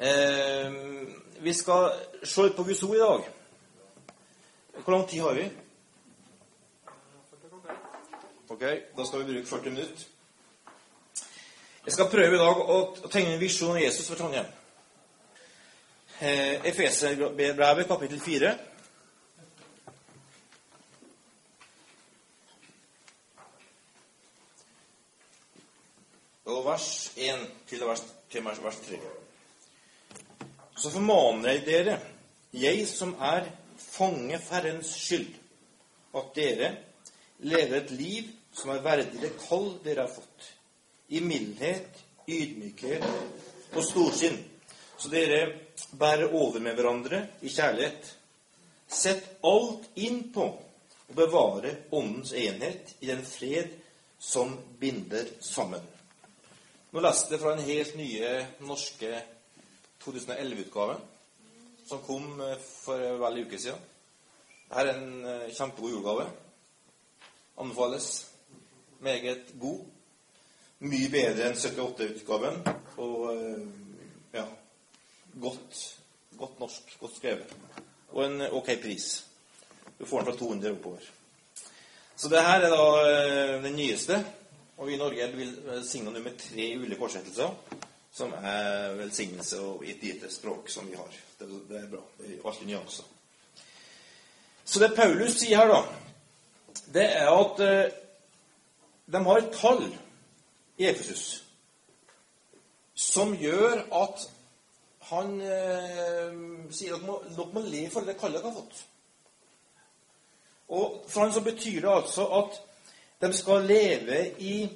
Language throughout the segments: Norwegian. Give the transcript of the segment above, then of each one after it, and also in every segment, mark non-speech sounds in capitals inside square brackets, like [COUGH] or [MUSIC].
Eh, vi skal se litt på Guds ord i dag. Hvor lang tid har vi? Ok, da skal vi bruke 40 minutter. Jeg skal prøve i dag å, tegne en visjon av Jesus for Trondheim. Eh, Efeserbrevet, kapittel 4. Og vers 1 til vers, til vers 3. Så formaner jeg dere, jeg som er fange Herrens skyld, at dere lever et liv som er verdig det kall dere har fått, i mildhet, ydmykhet og storsinn, så dere bærer over med hverandre i kjærlighet. Sett alt inn på å bevare Åndens enhet i den fred som binder sammen. Nå leste jeg fra den helt nye norske 2011-utgaven, som kom eh, for vel en uke siden. Dette er en eh, kjempegod julegave. Anbefales. Meget god. Mye bedre enn 78-utgaven. Og eh, ja godt, godt norsk. Godt skrevet. Og en ok pris. Du får den fra 200 oppover. Så det her er da den nyeste. Og vi i Norge vil velsigna nummer tre ulike oversettelser som er velsignelse og et lite språk som vi har. Det, det er bra. Det er alltid nyanser. Så det Paulus sier her, da, det er at eh, de har et tall i Efesus som gjør at han eh, sier at dere må le for det kallet dere har fått. Og For han så betyr det altså at de skal leve i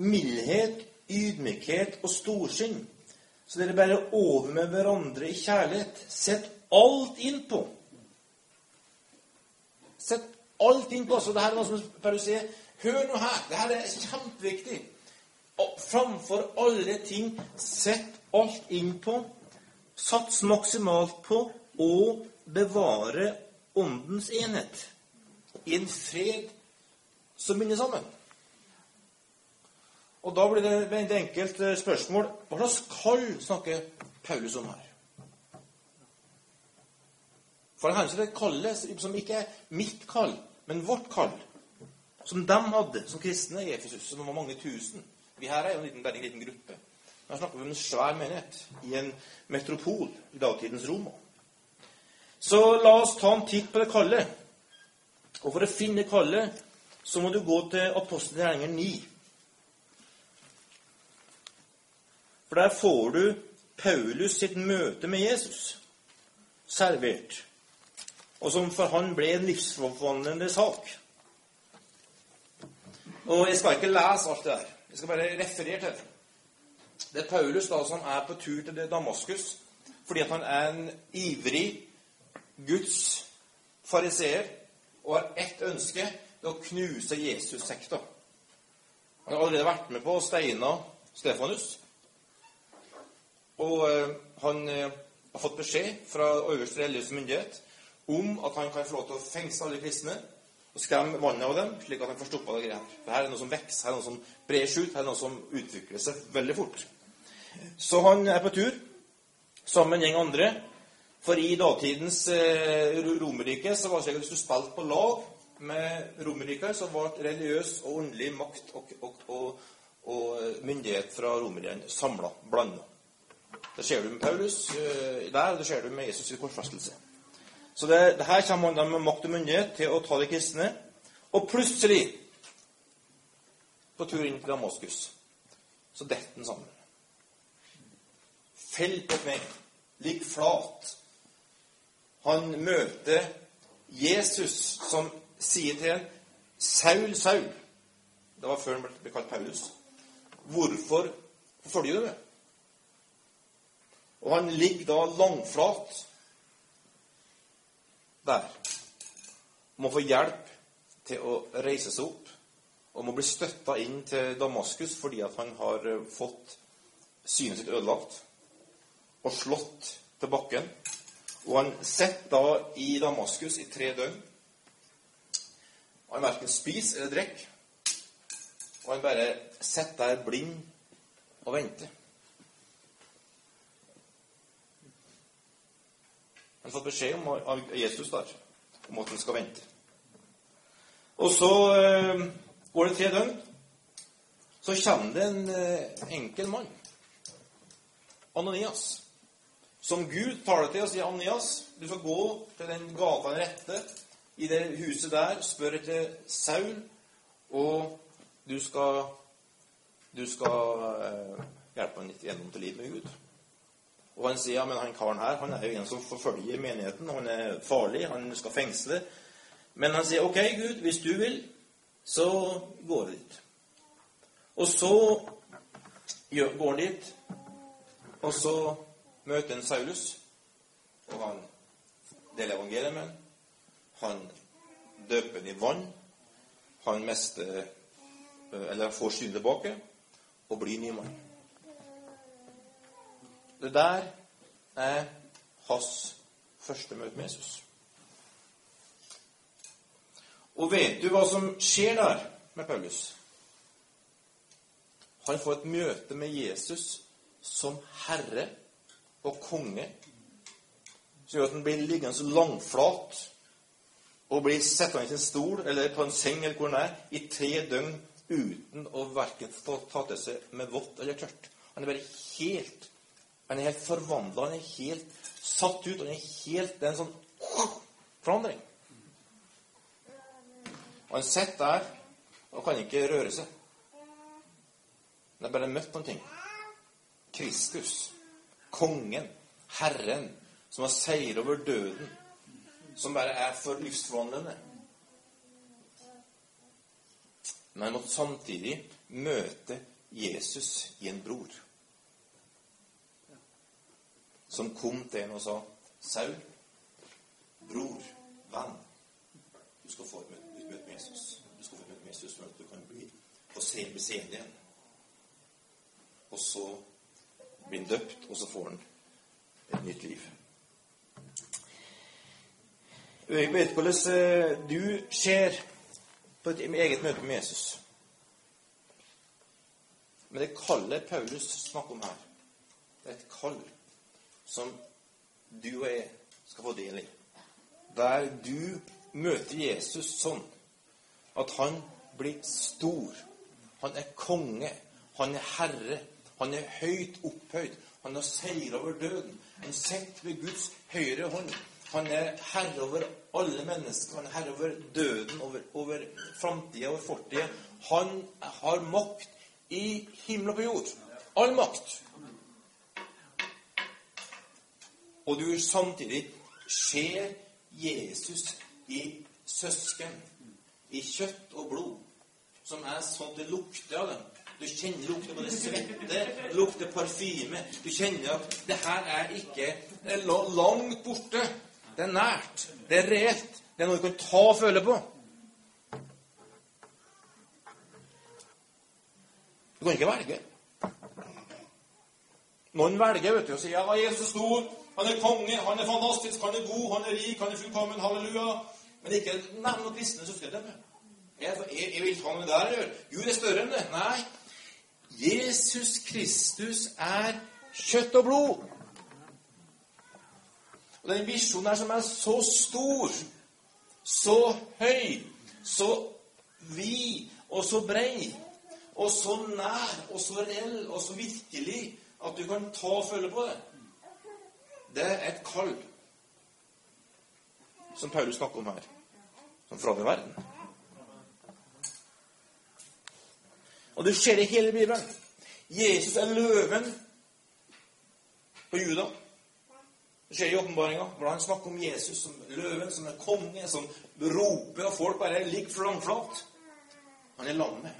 mildhet, ydmykhet og storsinn. Så dere bærer over med hverandre i kjærlighet. Sett alt inn på. Sett alt inn på. Så det her er noe som Paulus sier. Hør nå her. Det her er kjempeviktig. Og framfor alle ting, sett alt inn på. Sats maksimalt på å bevare åndens enhet i en fred som binder sammen. Og da blir det et enkelt eh, spørsmål hva slags kall snakker Paulus om her? For han har et kalles som ikke er mitt kall, men vårt kall. Som de hadde som kristne i Efesus, som var mange tusen. Vi her er jo en liten, en liten gruppe. Her snakker vi om en svær menighet i en metropol i dagtidens Roma. Så la oss ta en titt på det kallet. Og for å finne kallet så må du gå til apostelgjerningen 9. For der får du Paulus sitt møte med Jesus servert, og som for han ble en livsforvandlende sak. Og Jeg skal ikke lese alt det der. Jeg skal bare referere til det. Det er Paulus da som er på tur til Damaskus fordi at han er en ivrig Guds fariseer og har ett ønske det å knuse Jesus-sekta. Han har allerede vært med på å steine Stefanus. Og eh, han eh, har fått beskjed fra øverste religiøse myndighet om at han kan få lov til å fengsle alle kristne og skremme vannet av dem, slik at han får stoppa det greia her. Er noe som vokser, her er noe som brer seg ut, her er noe som utvikler seg veldig fort. Så han er på tur sammen med en gjeng andre. For i datidens eh, Romerrike så var det slik at hvis du spilte på lag med Romerriket, så ble religiøs og åndelig makt og, og, og, og myndighet fra romerne samla, blanda. Det ser du med Paulus der, og det ser du med Jesus i korsfestelse. Så det, det her kommer de med makt og myndighet til å ta de kristne. Og plutselig, på tur inn til Damaskus, så detter den sammen. Fell på kne. Ligg flat. Han møter Jesus, som sier til ham, 'Saul, Saul' Det var før han ble kalt Paulus. 'Hvorfor forfølger du meg?' Og han ligger da langflat der. Må få hjelp til å reise seg opp og må bli støtta inn til Damaskus fordi at han har eh, fått synet sitt ødelagt og slått til bakken. Og han sitter da i Damaskus i tre døgn. Han verken spiser eller drikker. Og han bare sitter der blind og venter. Han har fått beskjed om, av Jesus der om at han skal vente. Og så eh, går det tre døgn. Så kommer det en eh, enkel mann, Ananias, som Gud taler til og sier, 'Ananias, du skal gå til den gata rette, i det huset der, spør etter Saul, og du skal, du skal eh, hjelpe ham litt gjennom til livet med Gud.' Og han sier ja, men han karen her han er jo en som forfølger menigheten. Han er farlig, han skal fengsle. Men han sier ok, Gud, hvis du vil, så går det dit. Og så går han dit, og så møter han Saulus. Og han deler evangeliet med ham. Han døper ham i vann. Han mister Eller får synet tilbake og blir ny mann. Det der er hans første møte med Jesus. Og vet du hva som skjer der med Paulus? Han får et møte med Jesus som herre og konge, som gjør at han blir liggende så langflat og blir sittende i sin stol eller på en seng eller hvor han er, i tre døgn uten å verken ta til seg med vått eller tørt. Han er bare helt han er helt forvandla. Han er helt satt ut. Han er helt, Det er en sånn forandring. Og han sitter der og kan ikke røre seg. Han har bare møtt noen ting. Kristus, kongen, Herren, som har seier over døden, som bare er for livsforvandlende. Men han måtte samtidig møte Jesus i en bror som kom til en og sa Saul, bror, venn, du skal få et møte med Jesus. Du skal få møte med Jesus for at du kan bli på scenen igjen. Og så blir han døpt, og så får han et nytt liv. Jeg vet hvordan eh, du ser på et eget møte med Jesus. Men det kallet Paulus snakker om her, det er et kall som du og jeg skal få del i. Der du møter Jesus sånn at han blir stor. Han er konge. Han er herre. Han er høyt opphøyd. Han har seira over døden. Han sitter ved Guds høyre hånd. Han er herre over alle mennesker. Han er herre over døden, over, over framtida, over fortida. Han har makt i himmel og på jord. All makt. Og du samtidig ser Jesus i søsken, i kjøtt og blod, som er sånn det lukter av dem. Du kjenner lukter det svette, lukter parfyme. Du kjenner at det her er ikke det er langt borte. Det er nært. Det er reelt. Det er noe du kan ta og føle på. Du kan ikke velge. Noen velger vet du, og sier ja, Jesus er han er konge, han er fantastisk, han er god, han er rik, han er fullkommen. Halleluja. Men ikke nevn noen kristne søskenstemme. Jeg, jeg, jeg vil ikke ha noe der å gjøre. Gud er større enn det. Nei. Jesus Kristus er kjøtt og blod. Og den visjonen her som er så stor, så høy, så vid og så brei, og så nær og så reell og så virkelig at du kan ta og føle på det det er et kall som Paulus snakker om her, som forandrer verden. Og det skjer i hele Bibelen. Jesus er løven på Juda. Det skjer i åpenbaringa, hvor han snakker om Jesus som løven, som er konge, som roper, og folk bare ligger flamflat. Han er lammet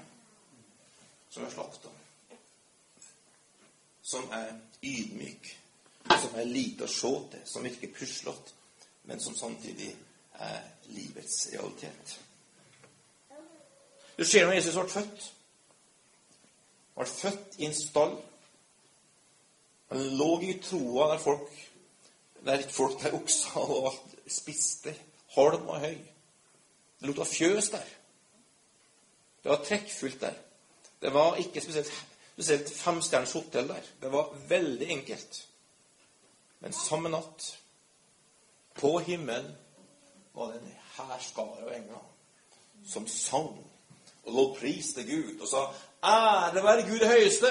som er slakta, som er ydmyk som er lite å se til, som virker puslete, men som samtidig er livets realitet. Du ser når Jesus ble født. Han ble født i en stall. Han lå i troa der folk der folk der oksa og spiste Halm og høy. Det lukta fjøs der. Det var trekkfullt der. Det var ikke spesielt, spesielt femstjerners hotell der. Det var veldig enkelt. Men samme natt På himmelen var det en hærskare av engler som sang og lovpriste Gud og sa Ære være Gud det høyeste,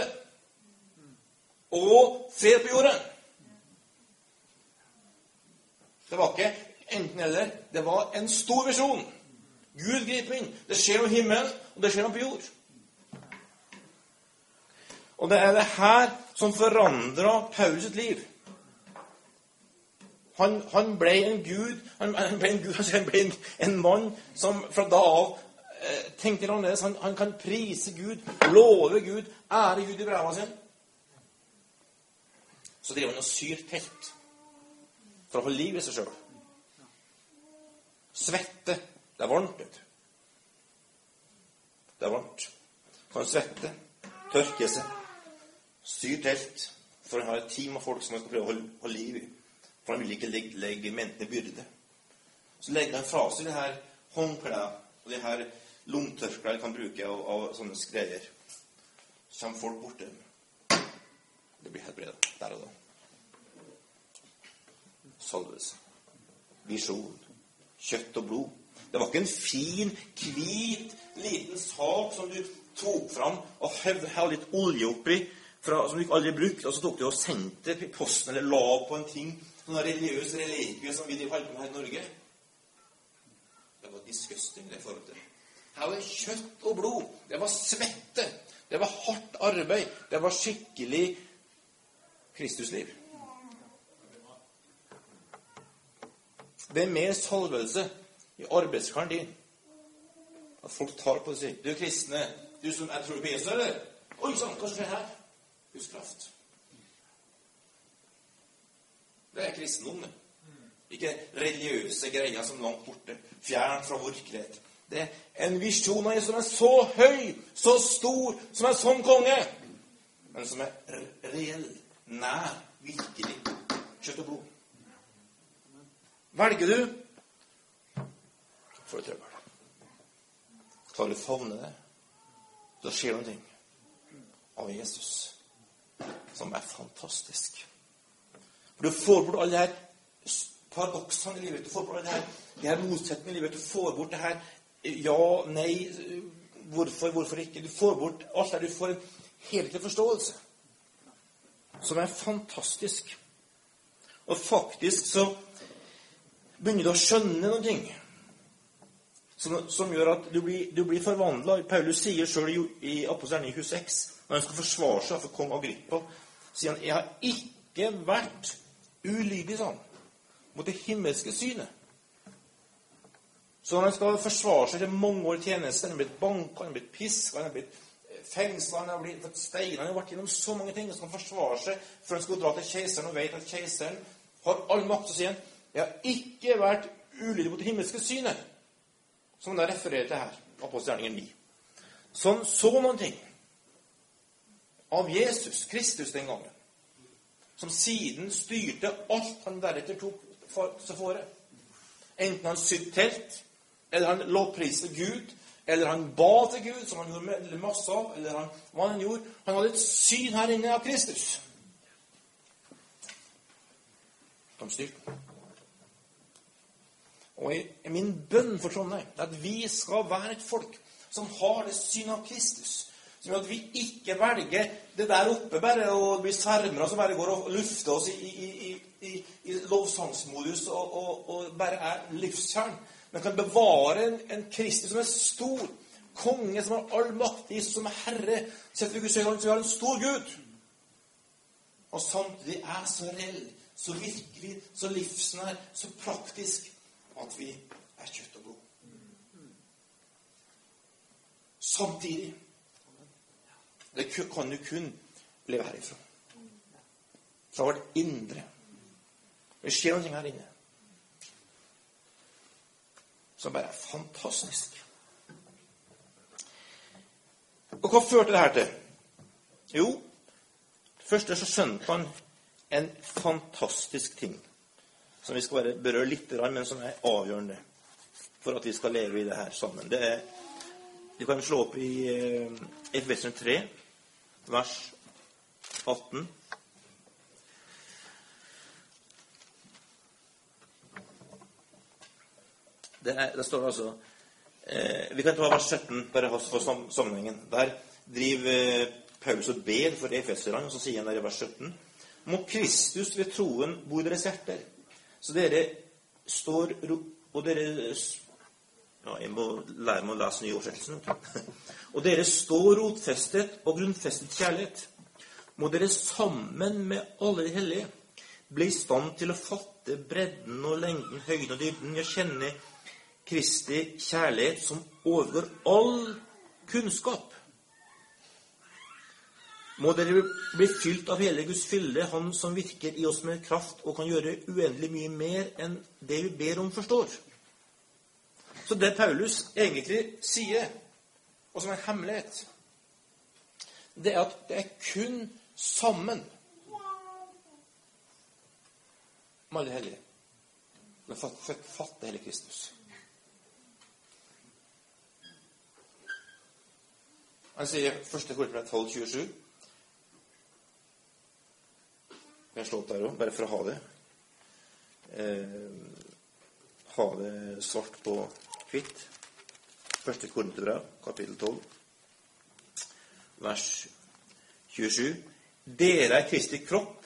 og fred på jorden. Det var ikke enten-eller. Det var en stor visjon. Gud griper inn. Det skjer noe i himmelen, og det skjer noe på jord. Og det er det her som forandra Paulus sitt liv. Han, han, ble en gud Han, han ble, en, gud, [LAUGHS] han ble en, en, mann som fra da av eh, tenkte annerledes. Han, han kan prise Gud, love Gud, ære Gud i brevene sine. Så driver han og syr telt for å holde liv i seg sjøl. Svette. Det er varmt, vet du. Det er varmt. Kan svette, tørke seg, syr telt. For han har et team av folk som han skal prøve å holde, holde liv i. For han ville ikke legge, legge mentene byrde. Så legger han fra seg det her håndklærne og de her lommetørklærne han kan bruke av, av sånne greier. Så kommer folk borti dem. Det blir helbreda der og da. Salvelse. Visjon. Kjøtt og blod. Det var ikke en fin, hvit, liten sak som du tok fram og hev litt olje oppi, fra, som du ikke aldri brukte, og så tok du og sendte posten eller la på en ting, sånn religiøs relikvie som vi holder på med her i Norge. Det var disgusting, det forholdet. Her var kjøtt og blod. Det var svette. Det var hardt arbeid. Det var skikkelig Kristusliv. Det er mer salvelse i arbeidskaren din. At folk tar på det sier 'Du kristne, du som jeg tror på Jesus, eller?' 'Oi sann, hva skjer her?' Guds kraft. Det er kristendom, det. Ikke religiøse greier som langt borte, fjern fra virkelighet. Det er en visjon av Jesus som er så høy, så stor, som er sånn konge, men som er reell, nær, virkelig. Kjøtt og blod. Velger du, får du trøbbel. Klarer du å favne det, da skjer det noe av Jesus som er fantastisk. For Du får bort alle de her paradoksene i livet. Du får bort alle her, de her motsetningene i livet. Du får bort det her ja, nei, hvorfor, hvorfor ikke. Du får bort alt der. Du får en helhetlig forståelse som er fantastisk. Og faktisk så begynner du å skjønne noen ting som, som gjør at du blir, du blir forvandla. Paulus sier sjøl i, i Apostelgjerningen 26, når han skal forsvare seg for kong Agrippa, sier han 'Jeg har ikke vært ulydig', han, mot det himmelske synet. Så når han skal forsvare seg til mange år i tjeneste, han er blitt banka, han er blitt piska, han er blitt fengsla, han har blitt steina Han har vært gjennom så mange ting. Så skal han forsvare seg før han skal dra til keiseren og vet at keiseren har all makt. Så sier han 'Jeg har ikke vært ulydig mot det himmelske synet', som han refererer til her. Apostelgjerningen 9. Så han så noen ting av Jesus, Kristus, den gangen. Som siden styrte alt han deretter tok seg fore. Enten han sydde telt, eller han lovpriste Gud, eller han ba til Gud, som han gjorde masse av, eller han, hva han gjorde. Han hadde et syn her inne av Kristus. De styrte og min bønn for Trondheim er at vi skal være et folk som har det synet av Kristus. Som gjør at vi ikke velger det der oppe bare og blir svermere som bare går og lufter oss i, i, i, i lovsangsmodus og, og, og, bare er livskjern. Men kan bevare en, en Kristus som er stor, konge som har all makt i som er herre. Sett vi vi har en stor Gud. Og samtidig er så reell, så virkelig, så livsnær, så praktisk at vi er kjøtt og blod. Samtidig Det kan du kun leve herifra. Fra vårt indre. Det skjer noe her inne som bare er fantastisk. Og hva førte det her til? Jo, først så skjønte han en fantastisk ting som vi skal bare berøre litt, men som er avgjørende for at vi skal leve i det her sammen. Det er, du kan slå opp i eh, Efeseren 3, vers 18. Det, er, det står altså eh, Vi kan ta vers 17, bare for sammenhengen. Der driver eh, Paulus og ber for Efeserland, og så sier han der i vers 17 Må Kristus ved troen bo i deres hjerter, så dere står Og dere ja, Jeg må lære meg å lese nyoversettelsen. og dere står rotfestet og grunnfestet kjærlighet. Må dere sammen med alle de hellige bli i stand til å fatte bredden og lengden, høyden og dybden, og kjenne Kristi kjærlighet som overgår all kunnskap. Må dere bli fylt av hele Guds fylde, Han som virker i oss med kraft og kan gjøre uendelig mye mer enn det vi ber om forstår. Så det Paulus egentlig sier, og som er en hemmelighet, det er at det er kun sammen med alle hellige vi fattig hele Kristus. Han sier 1. Korinterbrev 12, 27 Kan jeg slår opp der òg, bare for å ha det. Eh, ha det svart på hvitt. Første Korinterbrev, kapittel 12, vers 27. Dere er Kristi kropp,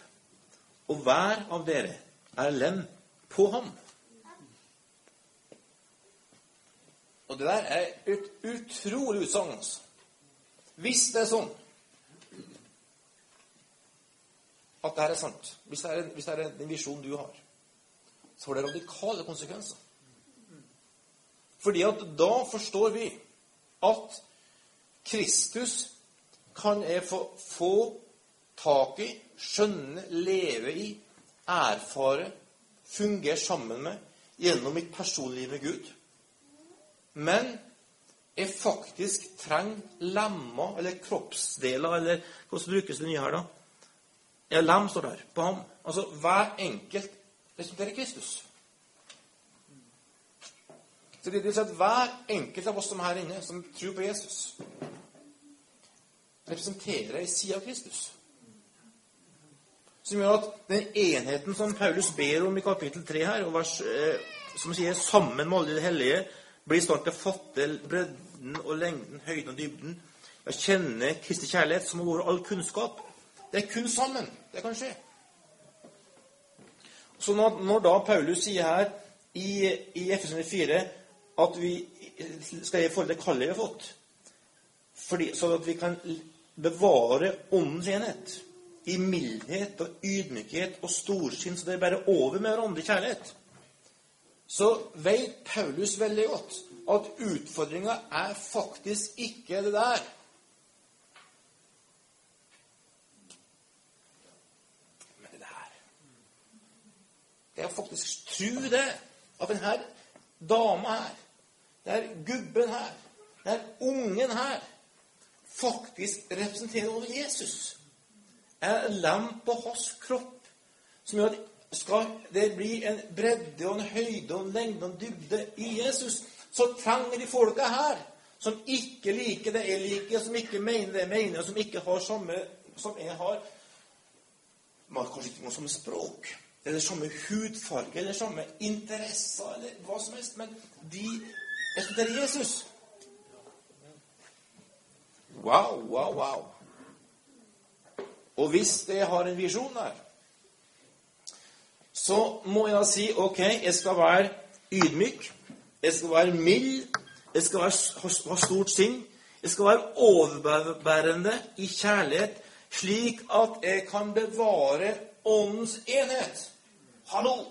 og hver av dere er lem på ham. Og det der er et utrolig utsagn. Hvis det er sånn at det her er sant, hvis det er, hvis det er en visjon du har, så får det radikale konsekvenser. Fordi at da forstår vi at Kristus kan jeg få, få tak i, skjønne, leve i, erfare, fungere sammen med gjennom mitt personlige med Gud. Men jeg faktisk trenger lemmer eller kroppsdeler, eller hvordan brukes det nye her, da? Ja, lem står der. På ham. Altså hver enkelt representerer Kristus. Så det vil si at hver enkelt av oss som er her inne, som tror på Jesus, representerer ei side av Kristus. Som gjør at den enheten som Paulus ber om i kapittel 3 her, vers, eh, som sier 'sammen med alle de hellige', blir i stand til å fatte bredden og lengden, høyden og dybden. Ja, kjenne Kristi kjærlighet, som over all kunnskap. Det er kun sammen det kan skje. Så når, når da Paulus sier her i, i Efesene 4 at vi skal forhold til kallet vi har fått, fordi, sånn at vi kan bevare åndens enhet i mildhet og ydmykhet og storsinn, så det er bare over med hverandre i kjærlighet, så vet Paulus veldig godt at utfordringa er faktisk ikke det der. Men det der. Det er faktisk tro det, at denne dama her det er gubben her, det er ungen her, faktisk representerer over Jesus. Er lem på hans kropp som gjør at skal det bli en bredde og en høyde og en lengde og en dybde i Jesus, så trenger de folka her, som ikke liker det jeg liker, som ikke mener det jeg mener, og som ikke har samme som jeg har. Man har kanskje ikke noe samme språk, eller samme hudfarge, eller samme interesser, eller hva som helst, men de representerer Jesus. Wow, wow, wow. Og hvis jeg har en visjon der, så må jeg si ok, jeg skal være ydmyk, jeg skal være mild, jeg skal være, ha stort sinn, jeg skal være overbærende i kjærlighet, slik at jeg kan bevare åndens enhet. Hallo!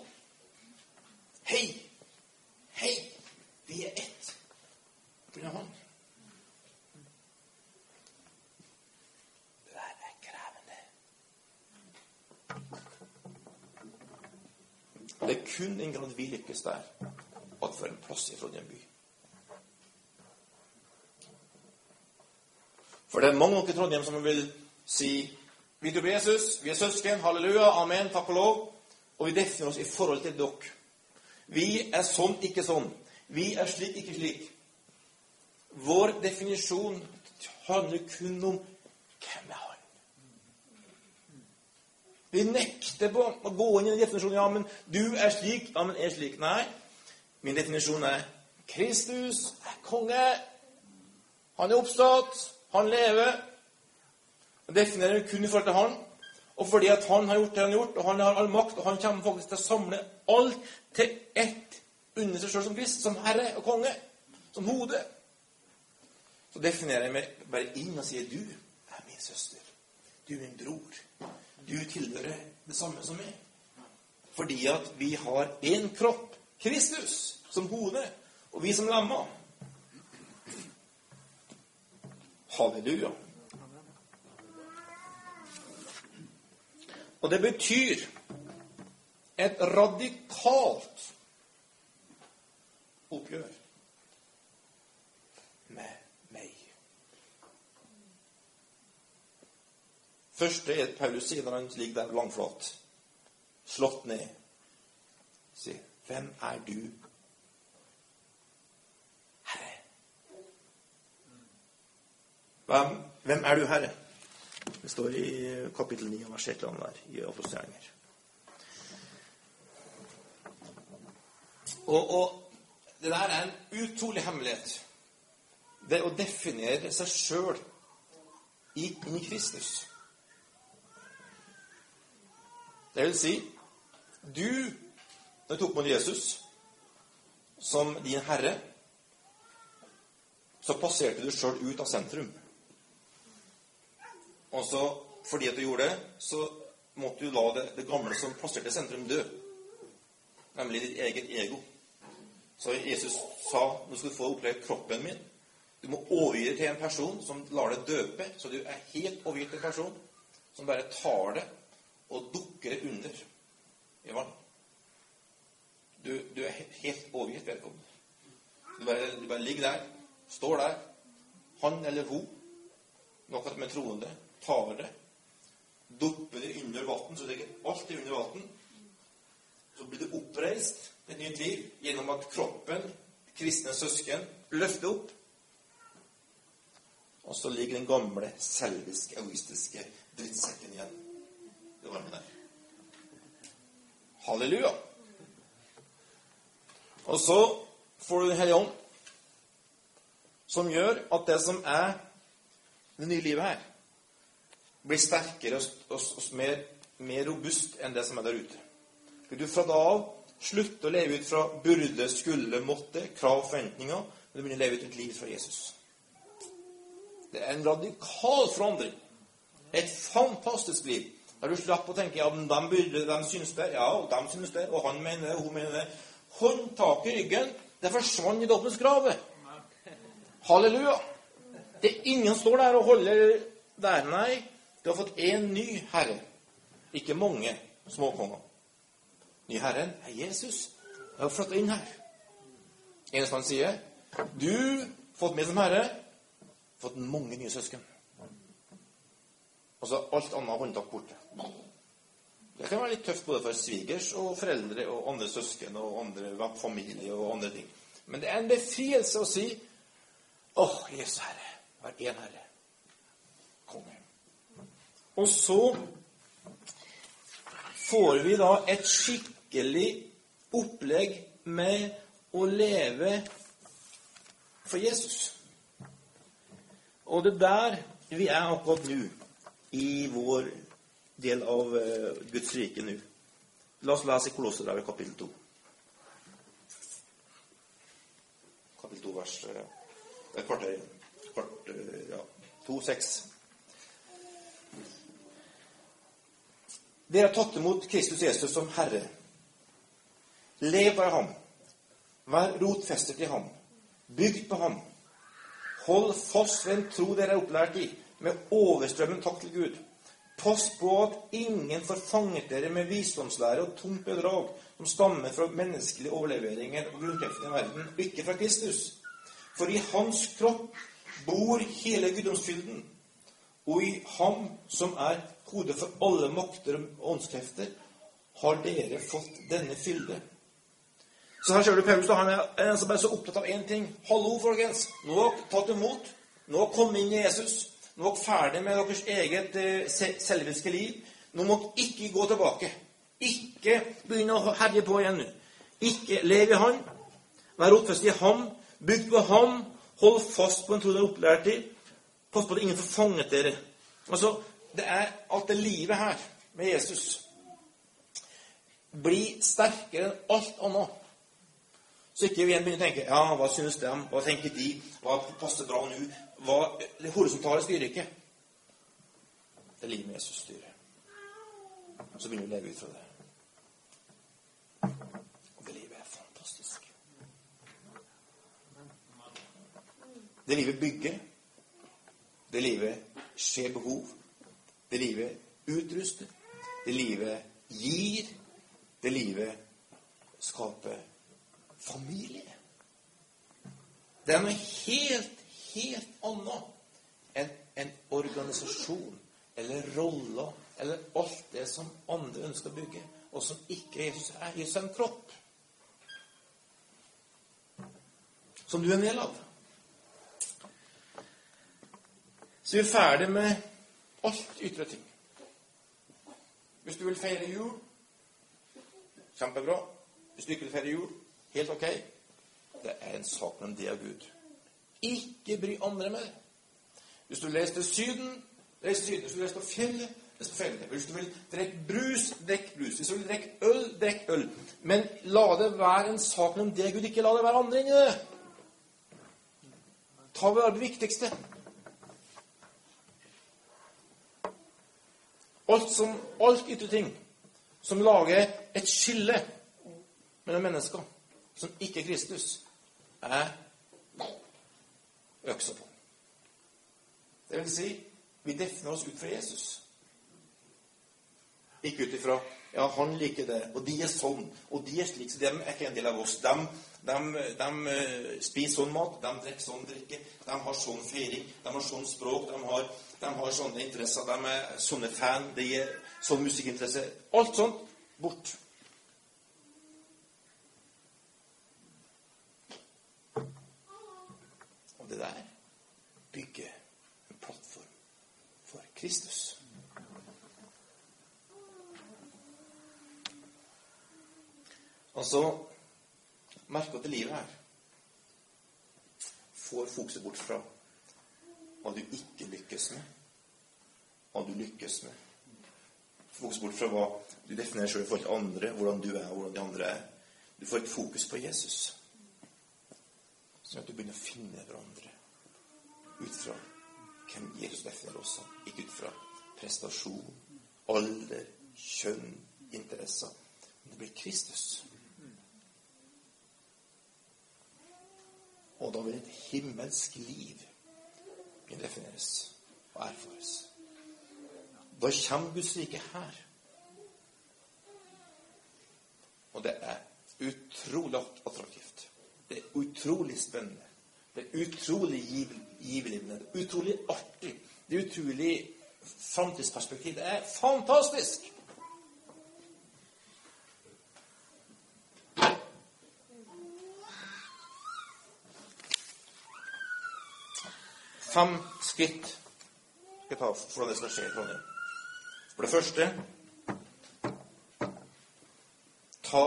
Hei! Hei! Vi er ett pga. Han. Det der er krevende. Det er kun en grad vi lykkes der, at for en plass i Trondheim by. For det er mange i Trondheim som vil si vi tror på Jesus, vi er søsken, halleluja, amen, takk og lov. Og vi definerer oss i forhold til dere. Vi er sånn, ikke sånn. Vi er slik, ikke slik. Vår definisjon handler kun om hvem er han? Vi nekter på å gå inn i den definisjonen. Ja, men du er slik. Ja, men er slik. Nei. Min definisjon er Kristus er konge. Han er oppstått. Han lever. Jeg definerer kun i forhold til han. Og fordi at han har gjort det han har gjort, og han har all makt, og han kommer faktisk til å samle alt til ett under seg sjøl som Krist, som herre og konge, som hode, så definerer jeg meg bare inn og sier du er min søster. Du er min bror. Du tilhører det samme som meg. Fordi at vi har én kropp, Kristus, som hode, og vi som lemmer. Halleluja. Og det betyr et radikalt oppgjør med meg. Første er Paulus sier når han ligger der langflat, slått ned, sier, 'Hvem er du, Herre?' Hvem, hvem er du, Herre? Det står i kapittel 9 vers 1 der i Apostelgjerninger. Og, og det der er en utrolig hemmelighet. Det å definere seg sjøl inn i Kristus. Det vil si du, når du tok mot Jesus som din herre, så passerte du sjøl ut av sentrum. Og så, fordi at du gjorde det, så måtte du la det, det gamle som passerte sentrum, dø. Nemlig ditt eget ego. Så Jesus sa nå skal du få oppleve kroppen min. Du må overgi det til en person som lar det døpe, så du er helt overgitt til en person som bare tar det og dukker det under i vann. Du, du er helt overgitt vedkommende. Du bare, du bare ligger der, står der. Han eller hun, noe med troende, tar det, dupper det under vann, så ligger alltid under vann. Så blir det oppreist et nytt liv gjennom at kroppen, kristne søsken, løfter opp. Og så ligger den gamle, selviske, egoistiske drittsekken igjen. Det var den der. Halleluja. Og så får du Den hellige ånd, som gjør at det som er det nye livet her, blir sterkere og, og, og mer, mer, robust enn det som er der ute. For du fra da av slutter å leve ut fra burde, skulle, måtte, krav forventninger, men du begynner å leve ut et liv fra Jesus. Det er en radikal forandring. Et fantastisk liv. Der du slapp å tenke ja, de, burde, de synes det, ja, de synes det, og han mener det, og hun mener det. Håndtaket i ryggen, det forsvant i dobbeltsgravet. Halleluja. Det er ingen som står der og holder der, nei. Du har fått én ny herre. Ikke mange småkonger. Ny herren er Jesus. Jeg har flytta inn her. Eneste han sier, du fått med som herre, fått mange nye søsken. Og så alt annet håndtak borte. Det kan være litt tøft både for svigers og foreldre og andre søsken og andre familie og andre ting. Men det er en befrielse å si Åh, oh, Jesus Herre, vær én Herre. Konge. Og så får vi da et skikkelig opplegg med å leve for Jesus. Og det er der vi er akkurat nå, i vår del av uh, Guds rike nå. La oss lese Kolosserbrevet kapittel 2. Kapittel 2, vers uh, et kvarter. Kvart, uh, ja, 2-6. Dere har tatt imot Kristus Jesus som Herre. Lev av ham. Vær rotfestet i ham. Bygd på ham. Hold fast ved en tro dere er opplært i, med overstrømmen takk til Gud. Pass på at ingen får fanget dere med visdomslære og tungt bedrag som stammer fra menneskelige overleveringer og grunnkreftene i verden, og ikke fra Kristus. For i hans kropp bor hele guddomsfylden, og i ham som er hodet for alle makter og åndskrefter, har dere fått denne fylde. Så her ser du Paulus. Han er som bare så opptatt av én ting. Hallo, folkens. Nå har dere tatt imot. Nå har dere kommet inn i Jesus. Nå er dere ferdig med deres eget eh, selviske liv. Nå må dere ikke gå tilbake. Ikke begynne å herje på igjen nå. Ikke lev i Han. Vær rotfestet i ham, bygd på ham, hold fast på en tro dere er opplært i. Pass på at ingen får fanget dere. Altså, Det er alt det livet her med Jesus. blir sterkere enn alt annet. Så ikke vi igjen begynner å tenke ja, hva synes de, hva tenker de, hva passer bra nå hva, Det horisontale styrer ikke. Det er livet med Jesus styrer. Så begynner vi å leve ut fra det. Og det livet er fantastisk. Det livet bygger. Det livet skjer behov. Det livet utruster. Det livet gir. Det livet skaper familie. Det er noe helt, helt annet enn en organisasjon eller roller eller alt det som andre ønsker å bygge, og som ikke Jesus er. Jesus er en kropp som du er en del av. Så vi er ferdig med alt ytre ting. Hvis du vil feire jul kjempebra. Hvis du ikke vil feire jul helt ok. Det er en sak mellom det og Gud. Ikke bry andre mer. Hvis du leser til Syden, reis til Syden. Hvis du på fjellet, les på fjellet. Hvis du vil drikke brus, drikk brus. Hvis du vil drikke øl, drikk øl. Men la det være en sak mellom det og Gud. Ikke la det være andre inni det. Ta vare på det viktigste. Alt, som, alt ytre ting som lager et skille mellom mennesker som ikke er Kristus, er øksa på. Det vil si, vi defner oss ut fra Jesus. Ikke ut ifra ja, han liker det, og de er sånn, og de er slik, så de er ikke en del av oss. De, de, de uh, spiser sånn mat, de drikker sånn drikke, de har sånn feiring, de har sånn språk, de har, de har sånne interesser, de er sånne fan, de er sånn musikkinteresse. Alt sånt bort. Og det der bygger en plattform Kristus. Altså Merk at det livet her får fokuset bort fra hva du ikke lykkes med, hva du lykkes med. Fokus bort fra hva du definerer selv i forhold til andre, hvordan du er, og hvordan de andre er. Du får et fokus på Jesus. Sånn at du begynner å finne hverandre ut fra hvem Jesus definerer oss som. Ikke ut fra prestasjon, alder, kjønn, interesser. Men det blir Kristus. Og da vil et himmelsk liv defineres og erfares. Da kommer Guds rike her. Og det er utrolig attraktivt. Det er utrolig spennende. Det er utrolig givende. Er utrolig artig. Det utrolig Framtidsperspektivet er fantastisk! Fem skritt skal jeg ta for hvordan det skal skje i Trondheim. For det første ta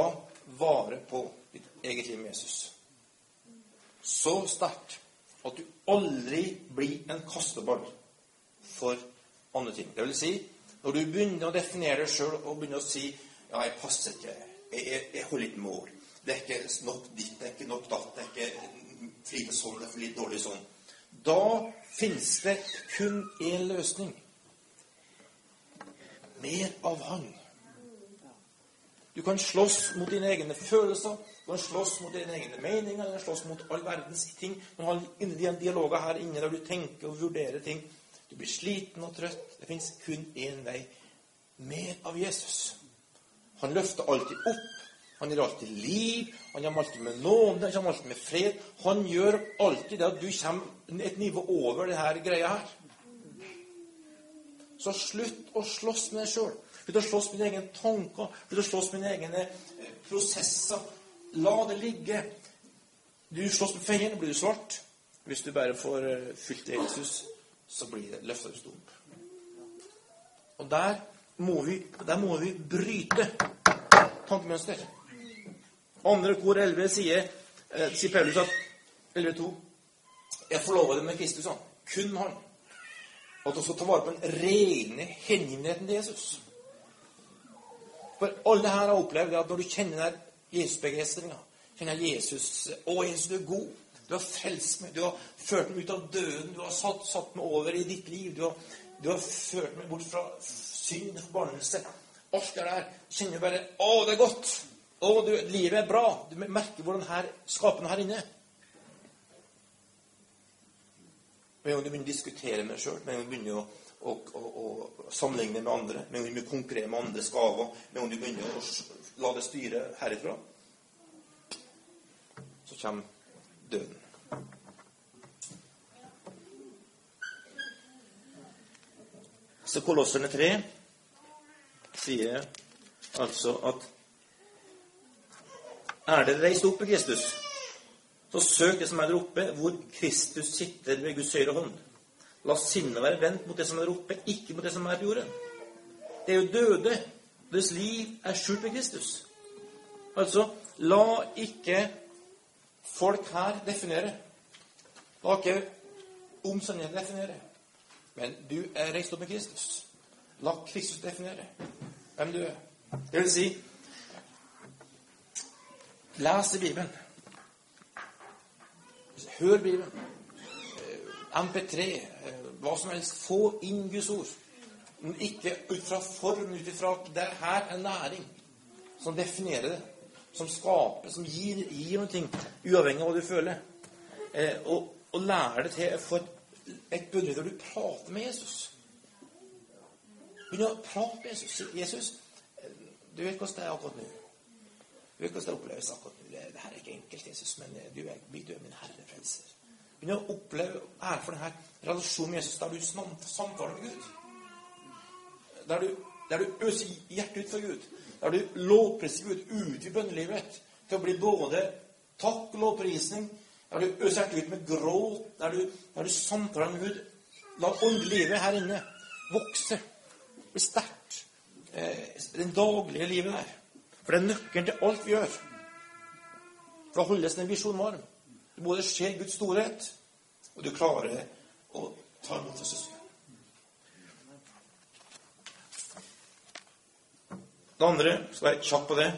vare på ditt eget liv med Jesus. Så sterkt at du aldri blir en kasteball for andre ting. Det vil si, når du begynner å definere deg sjøl og begynner å si ja, jeg passer ikke, jeg, jeg, jeg holder ikke mål, det er ikke nok ditt, det er ikke nok datt, det er ikke for lite sånn, det er for litt dårlig sånn da finnes det kun én løsning. Mer av Han. Du kan slåss mot dine egne følelser, kan slåss mot dine egne meninger, man slåss mot all verdens ting. Man har inni dialoger her inne der du tenker og vurderer ting. Du blir sliten og trøtt. Det fins kun én vei. Mer av Jesus. Han løfter alltid opp han gir alltid liv, han kommer alltid med nåde, han kommer alltid med fred. Han gjør alltid det at du kommer et nivå over det her greia her. Så slutt å slåss med deg sjøl. Slutt å slåss med dine egne tanker. Slutt å slåss med dine egne eh, prosesser. La det ligge. Du slåss med feien, blir du svart. Hvis du bare får eh, fylt Jesus, så blir det løfta ut opp. Og der må vi, der må vi bryte tankemønster. Andre kor 11 sier eh, sier Paulus at 11.2 Jeg forlova dem med Kristus, han. Kun han. At du skal ta vare på den rene hengivenheten til Jesus. For alle her har opplevd at når du kjenner den Jesus-begeistringa, kjenner Jesus Å, Jesus, du er god. Du har frelst meg. Du har ført meg ut av døden. Du har satt, satt meg over i ditt liv. Du har, du har ført meg bort fra synd og forbannelse. Alt det der kjenner du bare Å, det er godt. Å, du, livet er bra. Du merker hvordan her skaper noe her inne. Med en du begynner å diskutere med deg sjøl, med en du begynner å, å, og, og sammenligne med andre, med om du konkurrerer med andres gaver, med om du begynner å la det styre herifra, så kommer døden. Så Kolosserne 3 sier altså at er dere reist opp med Kristus, så søk det som er der oppe, hvor Kristus sitter ved Guds høyre hånd. La sinnet være vendt mot det som er oppe, ikke mot det som er på jorden. Det er jo døde. Deres liv er skjult ved Kristus. Altså, la ikke folk her definere. La ikke omstendighetene definere. Men du er reist opp med Kristus. La Kristus definere hvem du er. Det vil si Les Bibelen. Hør Bibelen. MP3, hva som helst. Få inn Guds ord. Men ikke ut fra form, ut ifra at det her er næring som definerer det. Som skaper, som gir, gir noe, uavhengig av hva du føler. Eh, og, og lære det til for et bønnerød der du prater med Jesus. Begynn å prate med Jesus. Jesus, du vet hvordan det er akkurat nå. Du vet hvordan det oppleves akkurat nå. Det, det her er ikke enkelt, Jesus, men du er, du er min Herre frelser. Begynn å oppleve ære for denne relasjonen med Jesus, der du samtaler med Gud. Der du, der du øser hjertet ut for Gud. Der du lovpriser Gud ut i bønnelivet til å bli både takk og lovprisning. Der du øser hjertet ut med gråt. Der du, der du samtaler med Gud. La åndelivet her inne vokse. Bli sterkt. Eh, det daglige livet der. For det er nøkkelen til alt vi gjør. For da holdes den visjonen varm. Du både ser Guds storhet, og du klarer å ta imot Jesus. Det andre skal være kjapp på det.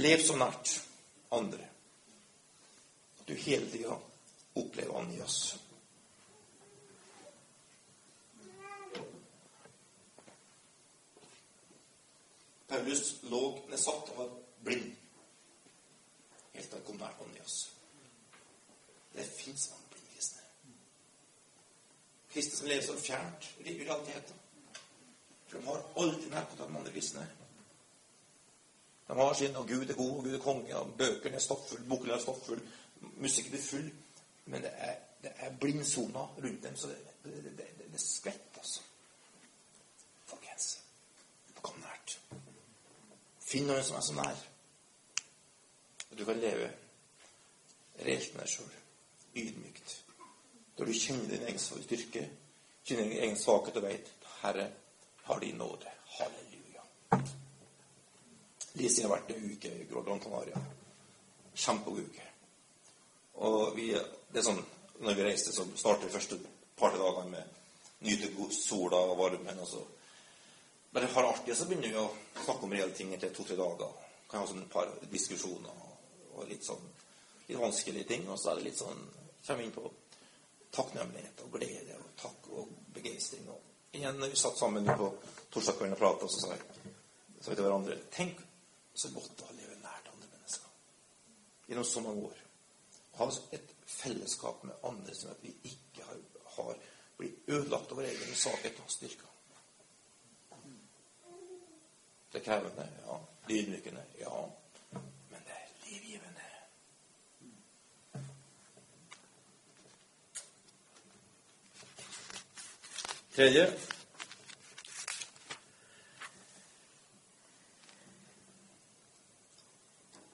Lev så nært andre at du hele tida opplever Anias. Paulus lå nedsatt og var blind helt til han kom nær Anias. Det fins mange blinde kristne. Som lever så fjernt i realiteten. For de har aldri nærkontakt med andre kristne. De har sin og Gud er god, og Gud er konge, og bøkene er stofffulle, boken er stofffull, musikken er full. Men det er, det er blindsona rundt dem, så det, det, det, det skvetter, altså. Folkens, kom nært. Finn noen som er så nær. Og du kan leve reelt med deg sjøl. Ydmykt. Da du kjenner din egen styrke, kjenner din egen svakhet og veit Herre, har din nåde. Halleluja. Lise har vært en uke i Gran Canaria. Kjempegod uke. Og vi, det er sånn, når vi reiste, så starter vi første par dagene med nyte sola og varmen. og så bare har det artig, så begynner vi å snakke om reelle ting etter to-tre dager. Kan ha sånn et par diskusjoner og litt sånn litt vanskelige ting. Og så er det litt sånn Kommer inn på takknemlighet og glede og takk og begeistring. Og igjen, når vi satt sammen på torsdag kveld og prata, så sa jeg sa til hverandre Tenk så godt å levd nært andre mennesker gjennom så mange år. Ha et fellesskap med andre som at vi ikke har, har blitt ødelagt av vår egen svakhet og styrke. Det er krevende, ja. Ydmykende, ja. Men det er livgivende. Tredje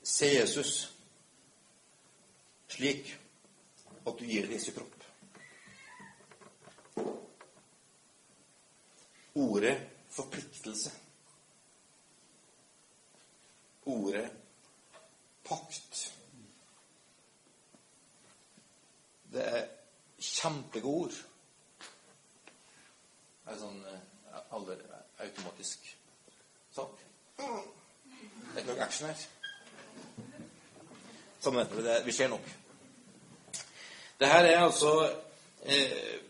Se Jesus slik at du gir Jesu kropp. Ordet forpliktelse. Ordet pakt. Det er kjempegode ord. Er sånn eh, aller automatisk sak. Det er ikke noe action her. Sånn er det. Vi ser nok. Det her er altså eh,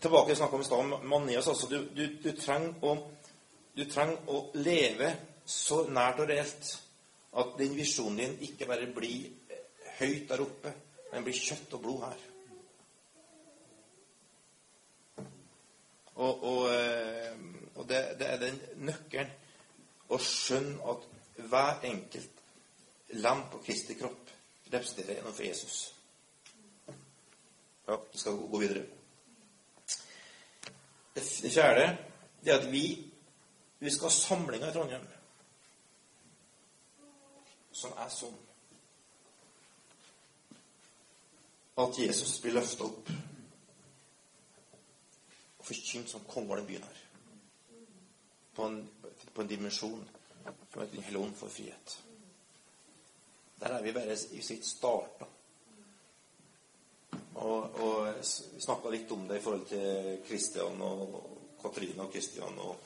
Tilbake til snakka om i stad, om Manias. Altså, du, du, du, trenger å, du trenger å leve så nært og reelt at den visjonen din ikke bare blir høyt der oppe, men blir kjøtt og blod her. Og, og, eh, og det, det, er den nøkkelen å skjønne at hver enkelt lam på Kristi kropp representerer noe for Jesus. Ja, vi skal gå videre. Det fjerde det er at vi, vi skal ha samlinger i Trondheim som er sånn at Jesus blir løfta opp forkynt som konge av den byen her. På en, på en dimensjon som heter Den hellige for frihet. Der er vi bare i sitt starta. Og, og snakka litt om det i forhold til Kristian og Katrine og Kristian og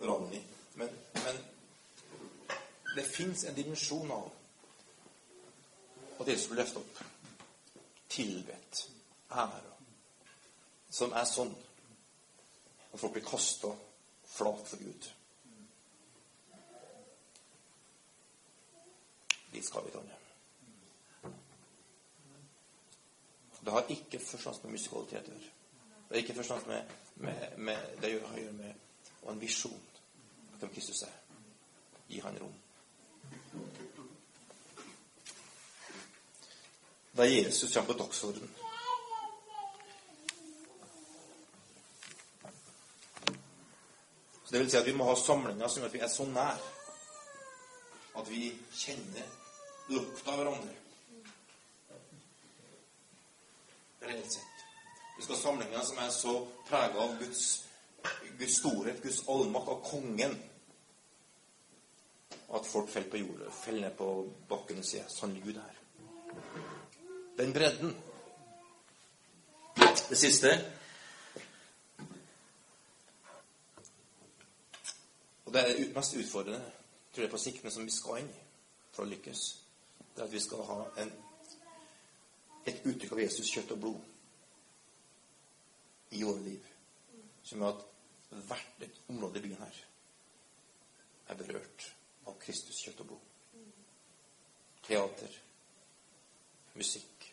Ronny. Men, men det fins en dimensjon av at Jesus blir løftet opp, tilbedt, æra, som er sånn at folk blir kasta flat for Gud. Dit skal vi, Tonje. Det har ikke først og fremst med musikalitet å gjøre. Det er ikke først og fremst med, med, med, det har å gjøre med og en visjon at om Kristus er. Gi han rom. Da Jesus kommer på dagsordenen Det vil si at vi må ha samlinger som at vi er så nær at vi kjenner lukta av hverandre. Reelt. Vi skal ha samlinger som er så prega av Guds, Guds storhet, Guds allmakt, av kongen, at folk faller på jordet, faller ned på bakken og sier 'Sann Gud er. Den bredden. Det siste Det er mest utfordrende, tror jeg, på sikt, men som vi skal inn for å lykkes. Det er at vi skal ha en, et uttrykk av Jesus kjøtt og blod i våre liv. Som gjør at hvert et område i byen her er berørt av Kristus kjøtt og blod. Teater, musikk,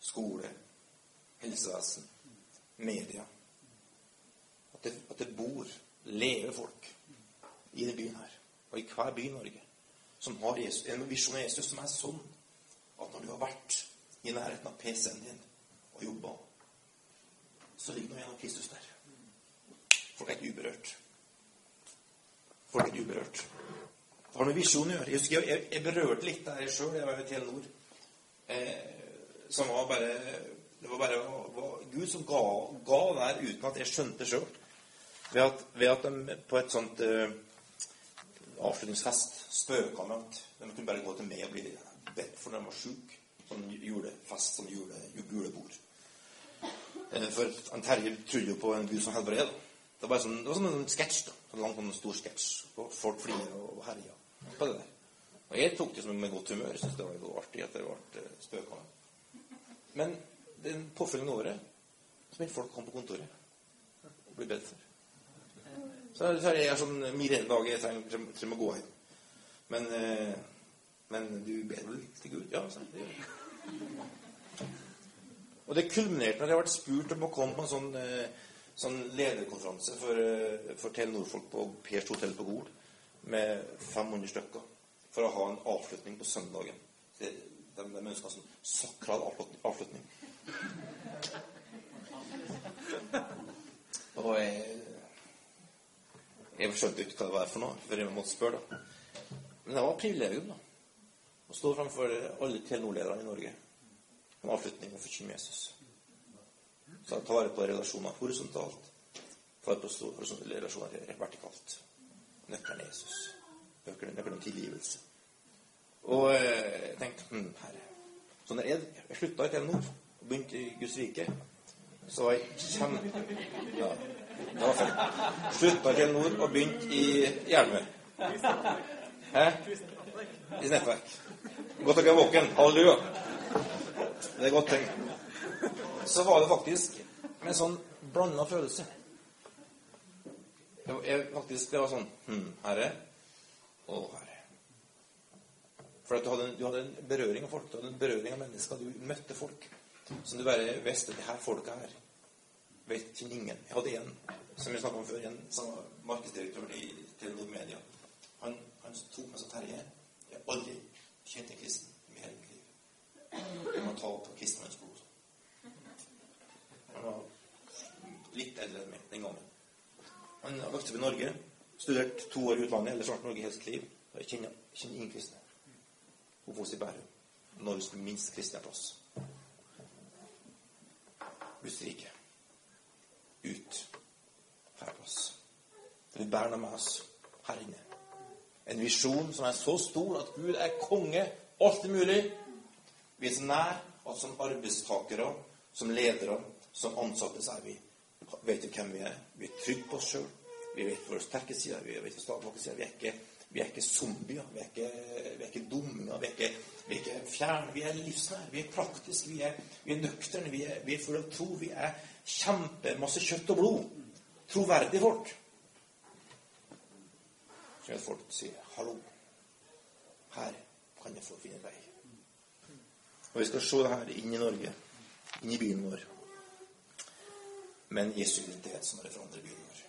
skole, helsevesen, media. At det, at det bor, lever folk i denne byen her, og i hver by i Norge, som har Jesus, en visjon av Jesus som er sånn at når du har vært i nærheten av PC-en din og jobba, så ligger nå gjennom Kristus der. Folk er ikke uberørt. Folk er ikke uberørt. Det har med visjon å gjøre. Jeg jeg, jeg berørte litt der sjøl. Jeg var i Telenor. Eh, som var bare Det var bare var Gud som ga, ga der uten at jeg skjønte sjøl. Ved, at, ved at de på et sånt uh, avslutningsfest spøka med at de kunne bare gå til meg og bli bedt for når de var sjuke. Sånn julefest, sånn jule, julebord. Eh, for en Terje trodde jo på en gud som helbreder. Det var, sånn, det var sånn en sketsj. da, En stor sketsj. Folk flirer og herjer på det der. Og jeg tok det som med godt humør. Syntes det var jo artig at det ble spøka med. Men det påfølgende året så begynte folk å komme på kontoret og bli bedt for. Så, så er jeg sånn mirenedag. Jeg trenger, trenger å gå hjem. Men, eh, men du ber vel til Gud? Ja, sa jeg. Og det kulminerte når jeg ble spurt om å komme på en sånn, eh, sånn lederkonferanse for, eh, for Telenor-folk på Pers hotell på Gol med 500 stykker for å ha en avslutning på søndagen. De, de, de ønska sånn sakral avslutning. Og jeg, jeg skjønte ikke hva det var for noe før jeg måtte spørre. da. Men det var et privilegium da, å stå framfor alle Telenor-lederne i Norge. En avslutning og forkynne Jesus. Så ta vare på relasjoner horisontalt. Ta vare på relasjoner vertikalt. Nøkkelen er Jesus. Nøkkelen er tilgivelse. Og jeg tenkte hm, herre, Så når jeg, Jeg slutta i Telenor. begynte i Guds rike, så var jeg kjempe... Ja, det var feil. Slutta i nord og begynte i Hjelmøy. Hæ? I nettverk. Godt dere er våken. Halleluja. Det er godt tenkt. Så var det faktisk med en sånn blanda følelse. Det var, faktisk, det var sånn hm, Herre. Å, Herre. For at du hadde, en, du hadde en berøring av folk. Du hadde en berøring av mennesker. Du møtte folk som du bare visste Det her folket her ingen. Jeg hadde en som vi snakka om før, en som var markedsdirektøren i Telenor Media. Han, han tok meg som Terje. Jeg har aldri kjent en kristen i hele mitt liv. Jeg må ta opp kristenmannens blod. Han var litt eldre enn meg den gangen. Han har vokst opp i Norge, studert to år i utlandet, ellers vært Norge hele liv. Jeg kjenner, kjenner ingen kristne. Oppvokst i Bærum. Norges minst kristne plass. Guds Ut. oss. Det vil bære med oss her inne. En visjon som er så stor at Gud er konge. Alt er mulig. Vi er så nær at som arbeidstakere, som ledere, som ansatte, så er vi vet du hvem vi er. Vi er trygge på oss sjøl. Vi vet våre sterke sider. Vi vet våre sider. Vi er ikke, vi er ikke zombier. Vi er ikke, vi er ikke dumme. Vi er ikke, vi er ikke fjerne. Vi er livsnære. Vi er praktiske. Vi er, er nøkterne. Vi er, vi er fulle av tro. Vi er kjempemasse kjøtt og blod. Troverdige folk. Så at folk sier 'hallo'. Her kan jeg få finne vei. Og vi skal se det her inn i Norge, inn i byen vår. Men Jesu identitet som er det forandrer byen vår.